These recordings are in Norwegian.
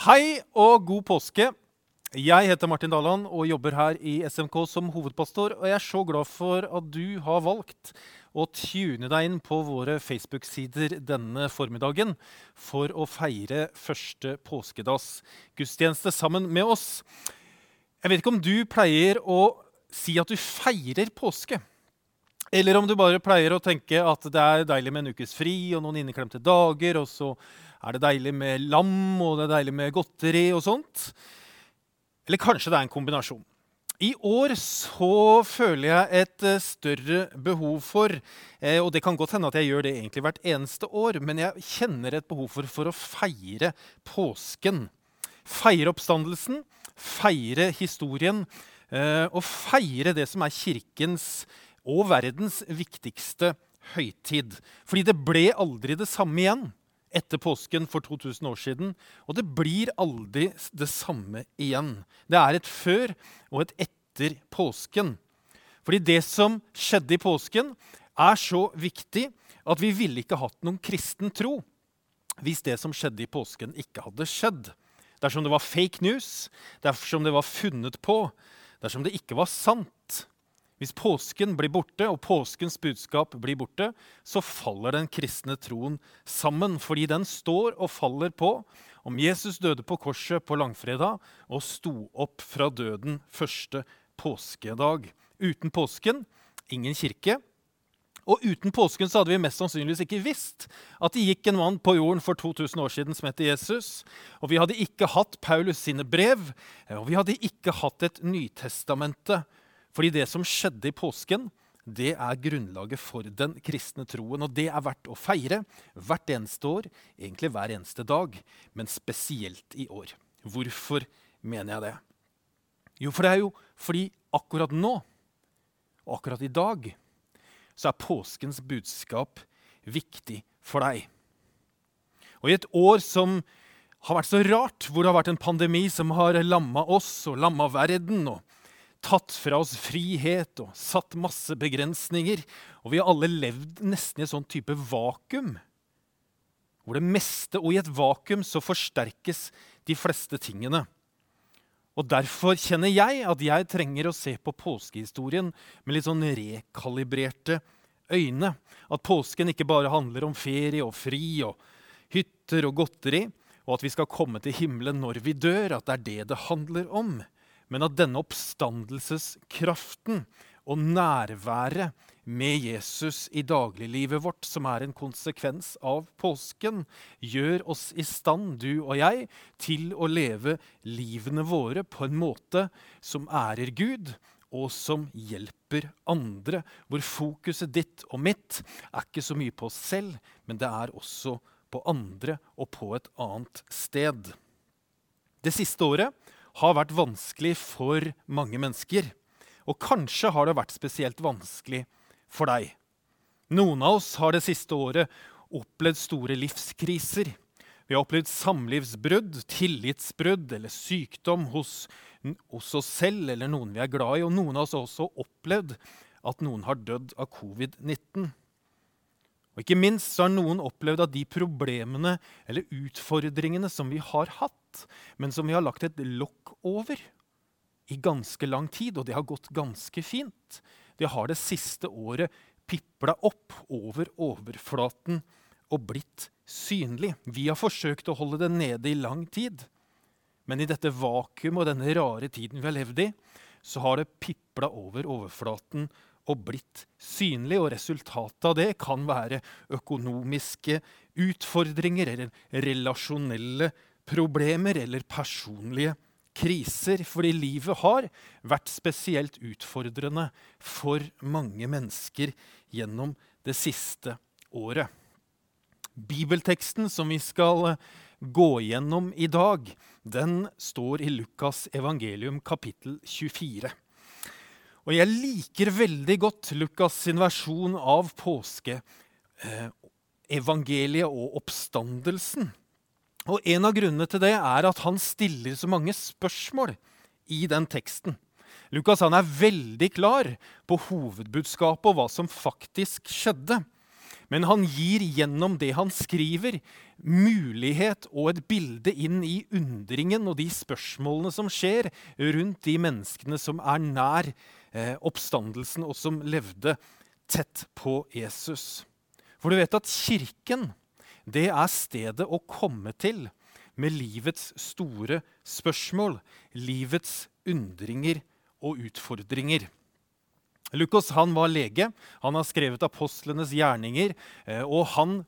Hei og god påske. Jeg heter Martin Daland og jobber her i SMK som hovedpastor. Og jeg er så glad for at du har valgt å tune deg inn på våre Facebook-sider denne formiddagen for å feire første påskedagsgudstjeneste sammen med oss. Jeg vet ikke om du pleier å si at du feirer påske. Eller om du bare pleier å tenke at det er deilig med en ukes fri og noen inneklemte dager, og så er det deilig med lam og det er deilig med godteri og sånt. Eller kanskje det er en kombinasjon. I år så føler jeg et eh, større behov for eh, Og det kan godt hende at jeg gjør det egentlig hvert eneste år, men jeg kjenner et behov for, for å feire påsken. Feire oppstandelsen, feire historien eh, og feire det som er kirkens og verdens viktigste høytid. Fordi det ble aldri det samme igjen etter påsken for 2000 år siden. Og det blir aldri det samme igjen. Det er et før og et etter påsken. Fordi det som skjedde i påsken, er så viktig at vi ville ikke hatt noen kristen tro hvis det som skjedde i påsken, ikke hadde skjedd. Dersom det var fake news, dersom det var funnet på, dersom det ikke var sant, hvis påsken blir borte, og påskens budskap blir borte, så faller den kristne troen sammen, fordi den står og faller på om Jesus døde på korset på langfredag og sto opp fra døden første påskedag. Uten påsken ingen kirke. Og uten påsken så hadde vi mest sannsynligvis ikke visst at det gikk en mann på jorden for 2000 år siden som heter Jesus. Og vi hadde ikke hatt Paulus sine brev, og vi hadde ikke hatt et Nytestamente fordi det som skjedde i påsken, det er grunnlaget for den kristne troen. Og det er verdt å feire hvert eneste år, egentlig hver eneste dag, men spesielt i år. Hvorfor mener jeg det? Jo, for det er jo fordi akkurat nå, og akkurat i dag, så er påskens budskap viktig for deg. Og i et år som har vært så rart, hvor det har vært en pandemi som har lamma oss og lamma verden, og tatt fra oss frihet og satt masse begrensninger. Og vi har alle levd nesten i et sånn type vakuum. Hvor det meste Og i et vakuum så forsterkes de fleste tingene. Og Derfor kjenner jeg at jeg trenger å se på påskehistorien med litt sånn rekalibrerte øyne. At påsken ikke bare handler om ferie og fri og hytter og godteri, og at vi skal komme til himmelen når vi dør, at det er det det handler om men at denne oppstandelseskraften og nærværet med Jesus i dagliglivet vårt, som er en konsekvens av påsken, gjør oss i stand, du og jeg, til å leve livene våre på en måte som ærer Gud, og som hjelper andre. Hvor fokuset ditt og mitt er ikke så mye på oss selv, men det er også på andre og på et annet sted. Det siste året har vært vanskelig for mange mennesker. Og kanskje har det vært spesielt vanskelig for deg. Noen av oss har det siste året opplevd store livskriser. Vi har opplevd samlivsbrudd, tillitsbrudd eller sykdom hos, hos, oss selv eller noen vi er glad i. Og noen av oss har også opplevd at noen har dødd av covid-19. Og ikke minst så har noen opplevd at de problemene eller utfordringene som vi har hatt, men som vi har lagt et lokk over i ganske lang tid, og det har gått ganske fint, det har det siste året pipla opp over overflaten og blitt synlig. Vi har forsøkt å holde det nede i lang tid, men i dette vakuumet og denne rare tiden vi har levd i, så har det pipla over overflaten og blitt synlig. Og resultatet av det kan være økonomiske utfordringer eller relasjonelle problemer eller personlige kriser. Fordi livet har vært spesielt utfordrende for mange mennesker gjennom det siste året. Bibelteksten som vi skal gå gjennom i dag, den står i Lukas evangelium kapittel 24. Og jeg liker veldig godt Lukas sin versjon av påskeevangeliet eh, og oppstandelsen. Og En av grunnene til det er at han stiller så mange spørsmål i den teksten. Lukas er veldig klar på hovedbudskapet og hva som faktisk skjedde. Men han gir gjennom det han skriver, mulighet og et bilde inn i undringen og de spørsmålene som skjer rundt de menneskene som er nær eh, oppstandelsen, og som levde tett på Jesus. For du vet at kirken, det er stedet å komme til med livets store spørsmål, livets undringer og utfordringer. Lukas han var lege. Han har skrevet apostlenes gjerninger. Eh, og han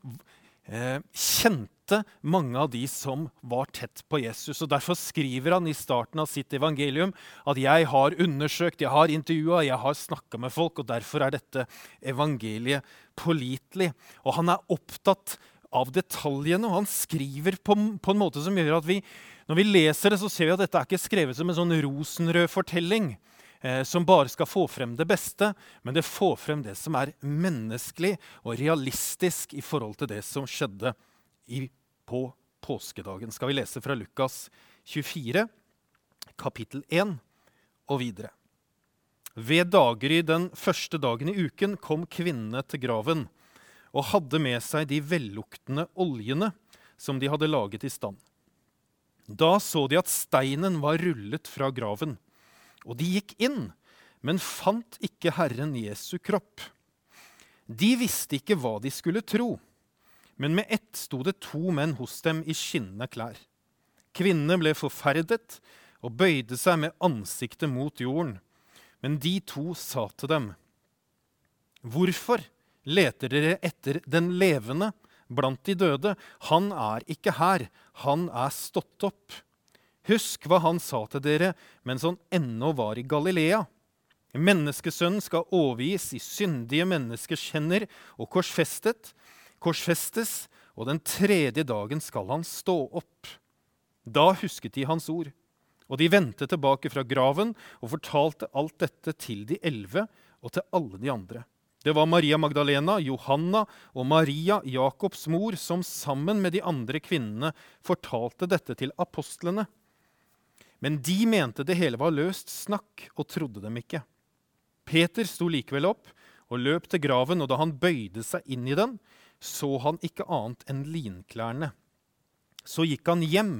eh, kjente mange av de som var tett på Jesus. og Derfor skriver han i starten av sitt evangelium at 'jeg har undersøkt, jeg har intervjua, jeg har snakka med folk', og derfor er dette evangeliet pålitelig. Og han er opptatt av detaljene, og han skriver på, på, en måte som gjør at vi, når vi leser det, så ser vi at dette er ikke skrevet som en sånn rosenrød fortelling som bare skal få frem det beste, men det får frem det som er menneskelig og realistisk i forhold til det som skjedde i, på påskedagen. Skal vi lese fra Lukas 24, kapittel 1 og videre. Ved daggry den første dagen i uken kom kvinnene til graven og hadde med seg de velluktende oljene som de hadde laget i stand. Da så de at steinen var rullet fra graven. Og de gikk inn, men fant ikke Herren Jesu kropp. De visste ikke hva de skulle tro, men med ett sto det to menn hos dem i skinnende klær. Kvinnene ble forferdet og bøyde seg med ansiktet mot jorden. Men de to sa til dem, Hvorfor leter dere etter den levende blant de døde? Han er ikke her, han er stått opp. Husk hva han sa til dere mens han ennå var i Galilea. Menneskesønnen skal overgis i syndige menneskers hender og korsfestet, korsfestes, og den tredje dagen skal han stå opp. Da husket de hans ord, og de vendte tilbake fra graven og fortalte alt dette til de elleve og til alle de andre. Det var Maria Magdalena, Johanna og Maria, Jakobs mor, som sammen med de andre kvinnene fortalte dette til apostlene. Men de mente det hele var løst snakk og trodde dem ikke. Peter sto likevel opp og løp til graven, og da han bøyde seg inn i den, så han ikke annet enn linklærne. Så gikk han hjem,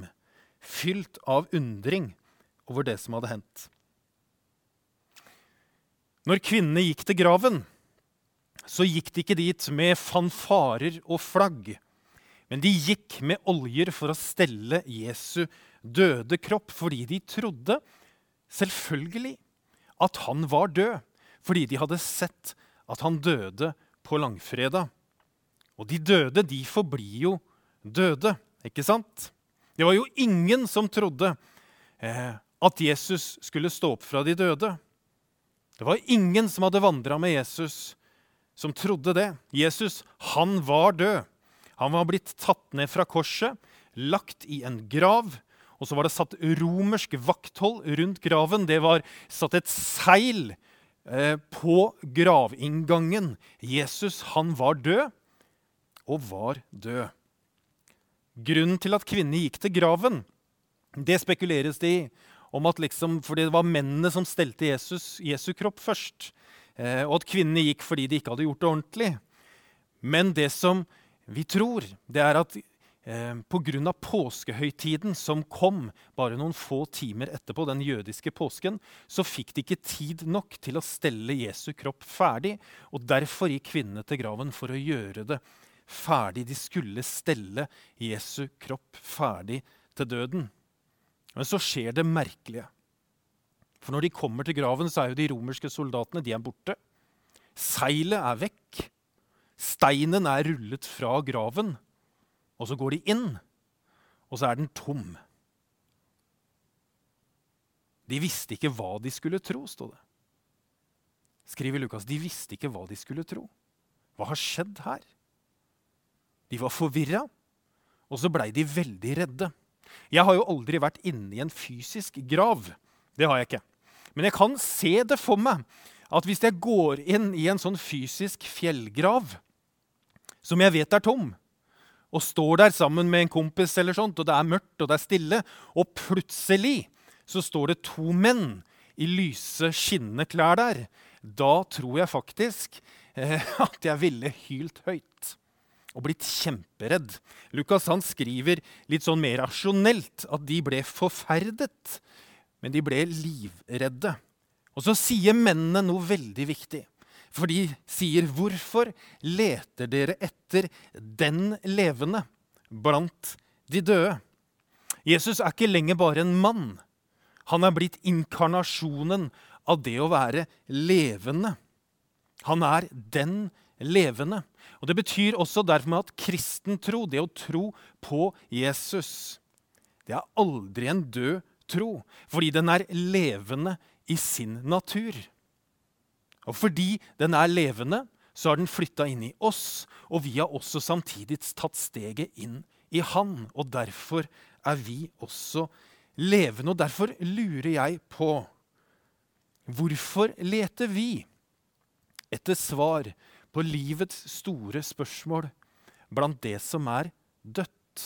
fylt av undring over det som hadde hendt. Når kvinnene gikk til graven, så gikk de ikke dit med fanfarer og flagg, men de gikk med oljer for å stelle Jesu døde kropp fordi de trodde selvfølgelig at han var død. Fordi de hadde sett at han døde på langfredag. Og de døde, de forblir jo døde, ikke sant? Det var jo ingen som trodde eh, at Jesus skulle stå opp fra de døde. Det var ingen som hadde vandra med Jesus, som trodde det. Jesus, han var død. Han var blitt tatt ned fra korset, lagt i en grav, og så var det satt romersk vakthold rundt graven. Det var satt et seil eh, på gravinngangen. Jesus han var død, og var død. Grunnen til at kvinnene gikk til graven, det spekuleres det i. om at liksom, Fordi det var mennene som stelte Jesus, Jesu kropp først. Eh, og at kvinnene gikk fordi de ikke hadde gjort det ordentlig. Men det som vi tror, det er at eh, På påskehøytiden som kom bare noen få timer etterpå, den jødiske påsken, så fikk de ikke tid nok til å stelle Jesu kropp ferdig. og Derfor gikk kvinnene til graven for å gjøre det ferdig. De skulle stelle Jesu kropp ferdig til døden. Men så skjer det merkelige. For når de kommer til graven, så er jo de romerske soldatene de er borte. Seilet er vekk. Steinen er rullet fra graven. Og så går de inn, og så er den tom. De visste ikke hva de skulle tro, sto det. Skriver Lukas. De visste ikke hva de skulle tro. Hva har skjedd her? De var forvirra, og så blei de veldig redde. Jeg har jo aldri vært inne i en fysisk grav. Det har jeg ikke. Men jeg kan se det for meg at hvis jeg går inn i en sånn fysisk fjellgrav, som jeg vet er tom, og står der sammen med en kompis, eller sånt, og det er mørkt og det er stille, og plutselig så står det to menn i lyse, skinnende klær der, da tror jeg faktisk eh, at jeg ville hylt høyt og blitt kjemperedd. Lukas han skriver litt sånn mer rasjonelt at de ble forferdet, men de ble livredde. Og så sier mennene noe veldig viktig. For de sier, 'Hvorfor leter dere etter den levende blant de døde?' Jesus er ikke lenger bare en mann. Han er blitt inkarnasjonen av det å være levende. Han er den levende. Og Det betyr også derfor at kristen tro, det å tro på Jesus, det er aldri en død tro, fordi den er levende i sin natur. Og fordi den er levende, så har den flytta inn i oss, og vi har også samtidig tatt steget inn i Han. Og derfor er vi også levende. Og derfor lurer jeg på hvorfor leter vi etter svar på livets store spørsmål blant det som er dødt.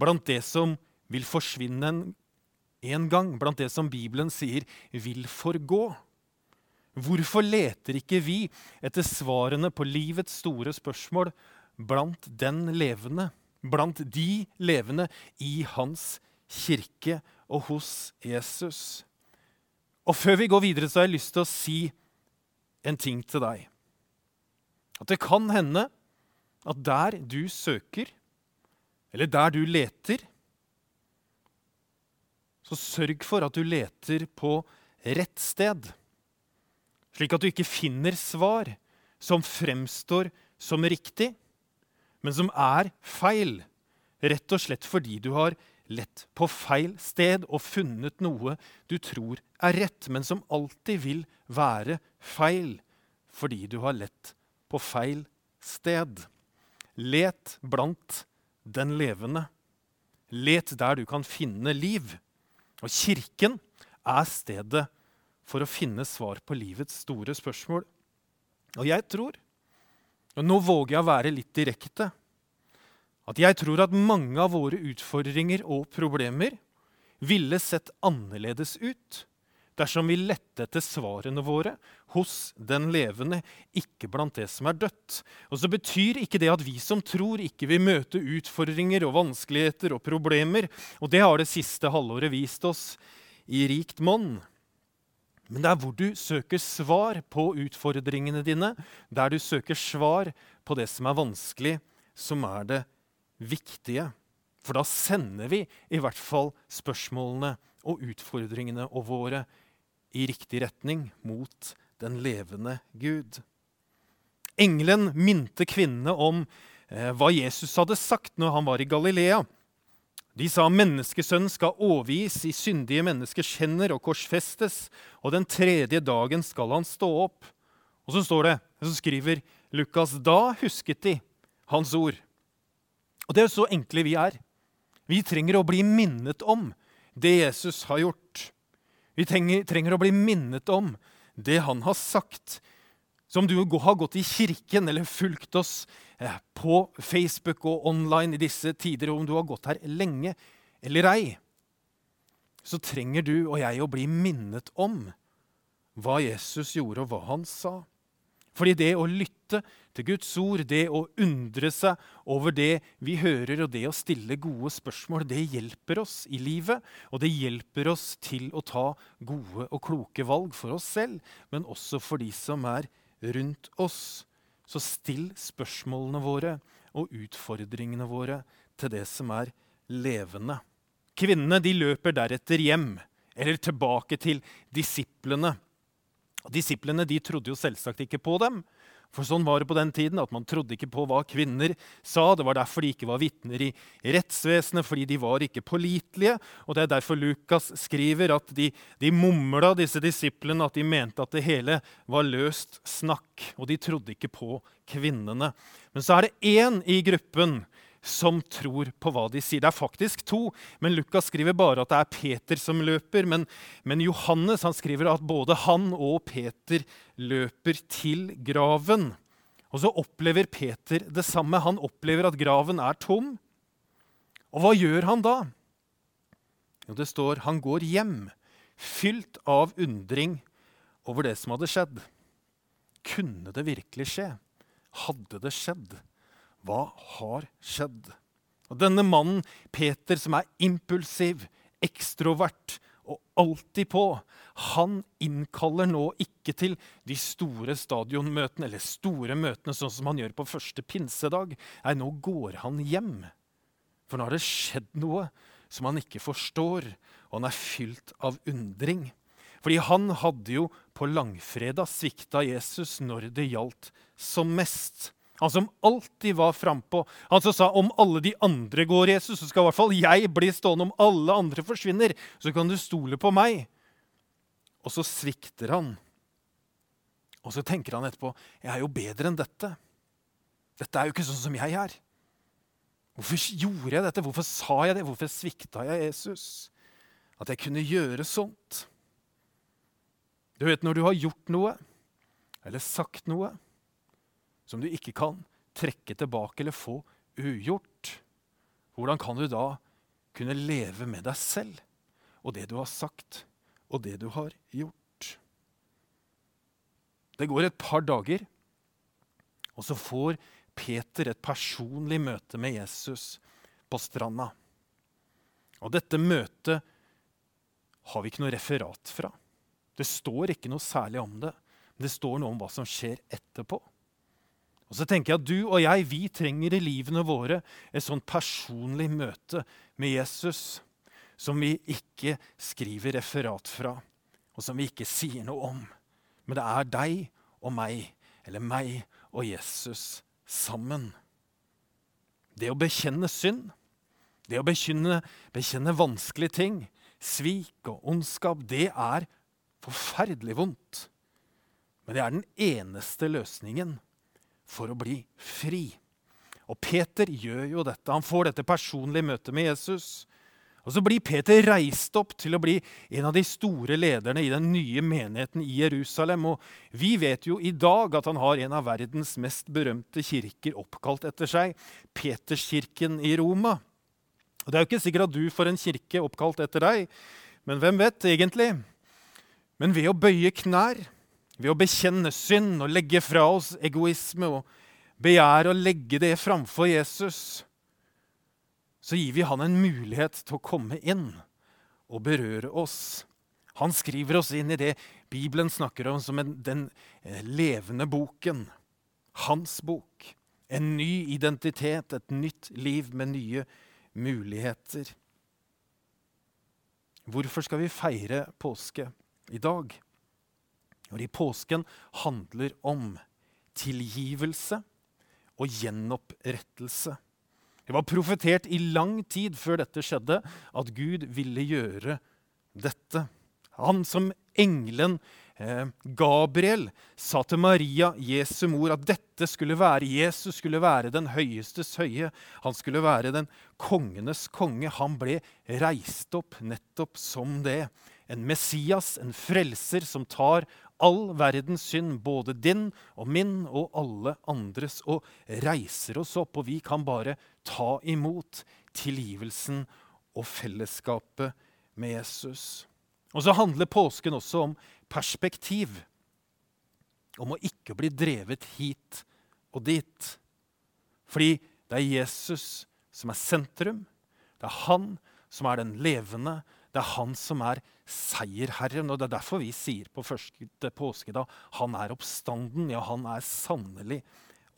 Blant det som vil forsvinne en, gang, blant det som Bibelen sier vil forgå. Hvorfor leter ikke vi etter svarene på livets store spørsmål blant den levende, blant de levende i hans kirke og hos Jesus? Og før vi går videre, så har jeg lyst til å si en ting til deg. At det kan hende at der du søker, eller der du leter, så sørg for at du leter på rett sted, slik at du ikke finner svar som fremstår som riktig, men som er feil, rett og slett fordi du har lett på feil sted og funnet noe du tror er rett, men som alltid vil være feil fordi du har lett på feil sted. Let blant den levende. Let der du kan finne liv. Og kirken er stedet for å finne svar på livets store spørsmål. Og jeg tror, og nå våger jeg å være litt direkte, at jeg tror at mange av våre utfordringer og problemer ville sett annerledes ut dersom vi lette etter svarene våre hos den levende, ikke blant det som er dødt. Og så betyr ikke det at vi som tror, ikke vil møte utfordringer og vanskeligheter og problemer. Og det har det siste halvåret vist oss i rikt monn. Men det er hvor du søker svar på utfordringene dine, der du søker svar på det som er vanskelig, som er det viktige. For da sender vi i hvert fall spørsmålene og utfordringene og våre i riktig retning mot den levende Gud. Engelen minte kvinnene om eh, hva Jesus hadde sagt når han var i Galilea. De sa menneskesønnen skal overgis i syndige menneskers hender og korsfestes, og den tredje dagen skal han stå opp. Og så står det, så skriver Lukas, da husket de hans ord. Og det er jo så enkle vi er. Vi trenger å bli minnet om det Jesus har gjort. Vi trenger, trenger, å bli minnet om det han har sagt. Som du har gått i kirken eller fulgt oss på Facebook og online i disse tider, om du har gått her lenge eller ei, så trenger du og jeg å bli minnet om hva Jesus gjorde, og hva han sa. Fordi det å lytte til Guds ord, det å undre seg over det vi hører, og det å stille gode spørsmål, det hjelper oss i livet. Og det hjelper oss til å ta gode og kloke valg for oss selv, men også for de som er rundt oss. Så still spørsmålene våre og utfordringene våre til det som er levende. Kvinnene de løper deretter hjem, eller tilbake til disiplene. Disiplene de trodde jo selvsagt ikke på dem. For sånn var det på den tiden, at man trodde ikke på hva kvinner sa. Det var derfor de ikke var vitner i rettsvesenet, fordi de var ikke pålitelige. Og det er derfor Lukas skriver at de, de mumla, disse disiplene, at de mente at det hele var løst snakk. Og de trodde ikke på kvinnene. Men så er det én i gruppen som tror på hva de sier. Det er faktisk to, men Lukas skriver bare at det er Peter som løper. Men, men Johannes han skriver at både han og Peter løper til graven. Og så opplever Peter det samme. Han opplever at graven er tom. Og hva gjør han da? Jo, det står han går hjem, fylt av undring over det som hadde skjedd. kunne det virkelig skje? Hadde det skjedd? Hva har skjedd? Og denne mannen, Peter, som er impulsiv, ekstrovert og alltid på, han innkaller nå ikke til de store stadionmøtene eller store møtene sånn som han gjør på første pinsedag. Nei, nå går han hjem. For nå har det skjedd noe som han ikke forstår, og han er fylt av undring. Fordi han hadde jo på langfredag svikta Jesus når det gjaldt som mest. Han som alltid var frampå. Han som sa om alle de andre går, Jesus, så skal i hvert fall jeg bli stående. Om alle andre forsvinner, så kan du stole på meg. Og så svikter han. Og så tenker han etterpå jeg er jo bedre enn dette. Dette er jo ikke sånn som jeg er. Hvorfor gjorde jeg dette? Hvorfor sa jeg det? Hvorfor svikta jeg Jesus? At jeg kunne gjøre sånt. Du vet når du har gjort noe eller sagt noe som du ikke kan trekke tilbake eller få ugjort, hvordan kan du da kunne leve med deg selv og det du har sagt og det du har gjort? Det går et par dager, og så får Peter et personlig møte med Jesus på stranda. Og dette møtet har vi ikke noe referat fra. Det står ikke noe særlig om det, men det står noe om hva som skjer etterpå. Og så tenker jeg at Du og jeg vi trenger i livene våre et sånt personlig møte med Jesus som vi ikke skriver referat fra, og som vi ikke sier noe om. Men det er deg og meg, eller meg og Jesus sammen. Det å bekjenne synd, det å bekjenne, bekjenne vanskelige ting, svik og ondskap, det er forferdelig vondt. Men det er den eneste løsningen for å bli fri. Og Peter gjør jo dette. Han får dette personlige møtet med Jesus. Og Så blir Peter reist opp til å bli en av de store lederne i den nye menigheten i Jerusalem. Og vi vet jo i dag at han har en av verdens mest berømte kirker oppkalt etter seg, Peterskirken i Roma. Og Det er jo ikke sikkert at du får en kirke oppkalt etter deg, men hvem vet egentlig? Men ved å bøye knær, ved å bekjenne synd og legge fra oss egoisme og begjære å legge det framfor Jesus, så gir vi han en mulighet til å komme inn og berøre oss. Han skriver oss inn i det Bibelen snakker om som en, den eh, levende boken. Hans bok. En ny identitet, et nytt liv med nye muligheter. Hvorfor skal vi feire påske? i dag. Fordi påsken handler om tilgivelse og gjenopprettelse. Det var profetert i lang tid før dette skjedde, at Gud ville gjøre dette. Han som engelen eh, Gabriel sa til Maria, Jesu mor, at dette skulle være Jesus skulle være den høyestes høye. Han skulle være den kongenes konge. Han ble reist opp nettopp som det en Messias, en frelser, som tar all verdens synd, både din og min og alle andres, og reiser oss opp. Og vi kan bare ta imot tilgivelsen og fellesskapet med Jesus. Og så handler påsken også om perspektiv. Om å ikke bli drevet hit og dit. Fordi det er Jesus som er sentrum. Det er han som er den levende. Det er han som er seierherren. Og det er derfor vi sier på første påskedag han er oppstanden. Ja, han er sannelig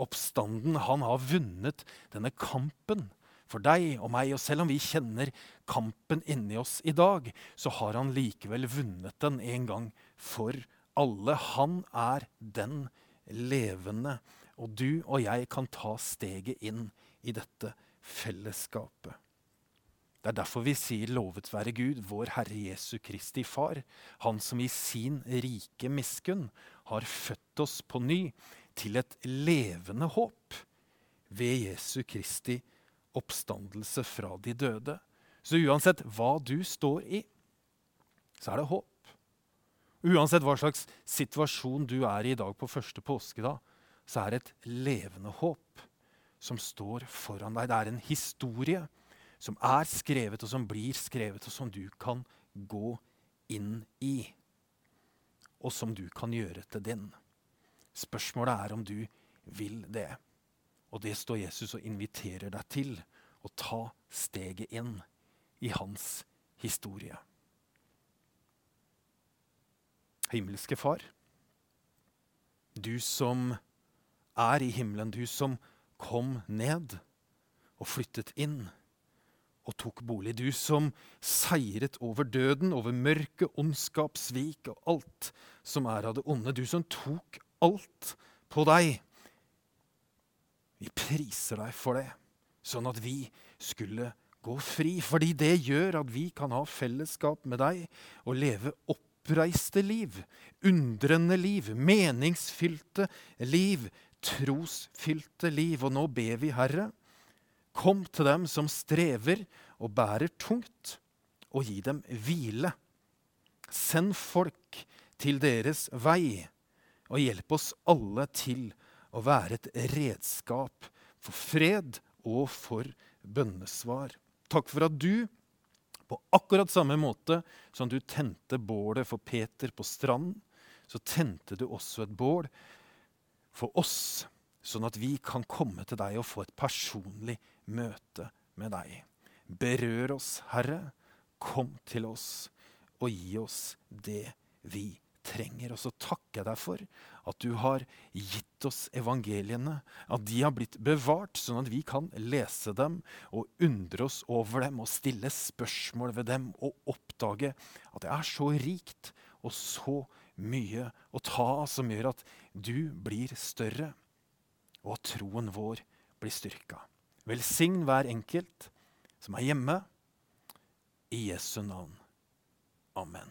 oppstanden. Han har vunnet denne kampen for deg og meg. Og selv om vi kjenner kampen inni oss i dag, så har han likevel vunnet den en gang for alle. Han er den levende. Og du og jeg kan ta steget inn i dette fellesskapet. Det er derfor vi sier 'lovet være Gud, vår Herre Jesu Kristi Far', Han som i sin rike miskunn har født oss på ny til et levende håp ved Jesu Kristi oppstandelse fra de døde. Så uansett hva du står i, så er det håp. Uansett hva slags situasjon du er i i dag på første påskedag, så er det et levende håp som står foran deg. Det er en historie som er skrevet, og som blir skrevet, og som du kan gå inn i. Og som du kan gjøre til din. Spørsmålet er om du vil det. Og det står Jesus og inviterer deg til å ta steget inn i hans historie. Himmelske Far, du som er i himmelen, du som kom ned og flyttet inn og tok bolig. Du som seiret over døden, over mørke, ondskap, svik og alt som er av det onde. Du som tok alt på deg. Vi priser deg for det, sånn at vi skulle gå fri. Fordi det gjør at vi kan ha fellesskap med deg og leve oppreiste liv, undrende liv, meningsfylte liv, trosfylte liv. Og nå ber vi, Herre, kom til dem som strever og bærer tungt, og gi dem hvile. Send folk til deres vei, og hjelp oss alle til å være et redskap for fred og for bønnesvar. Takk for at du, på akkurat samme måte som du tente bålet for Peter på stranden, så tente du også et bål for oss, sånn at vi kan komme til deg og få et personlig møte med deg. Berør oss, Herre. Kom til oss og gi oss det vi trenger. Og så takker jeg deg for at du har gitt oss evangeliene. At de har blitt bevart, sånn at vi kan lese dem og undre oss over dem og stille spørsmål ved dem og oppdage at det er så rikt og så mye å ta av som gjør at du blir større, og at troen vår blir styrka. Velsign hver enkelt som er hjemme. I Jesu navn. Amen.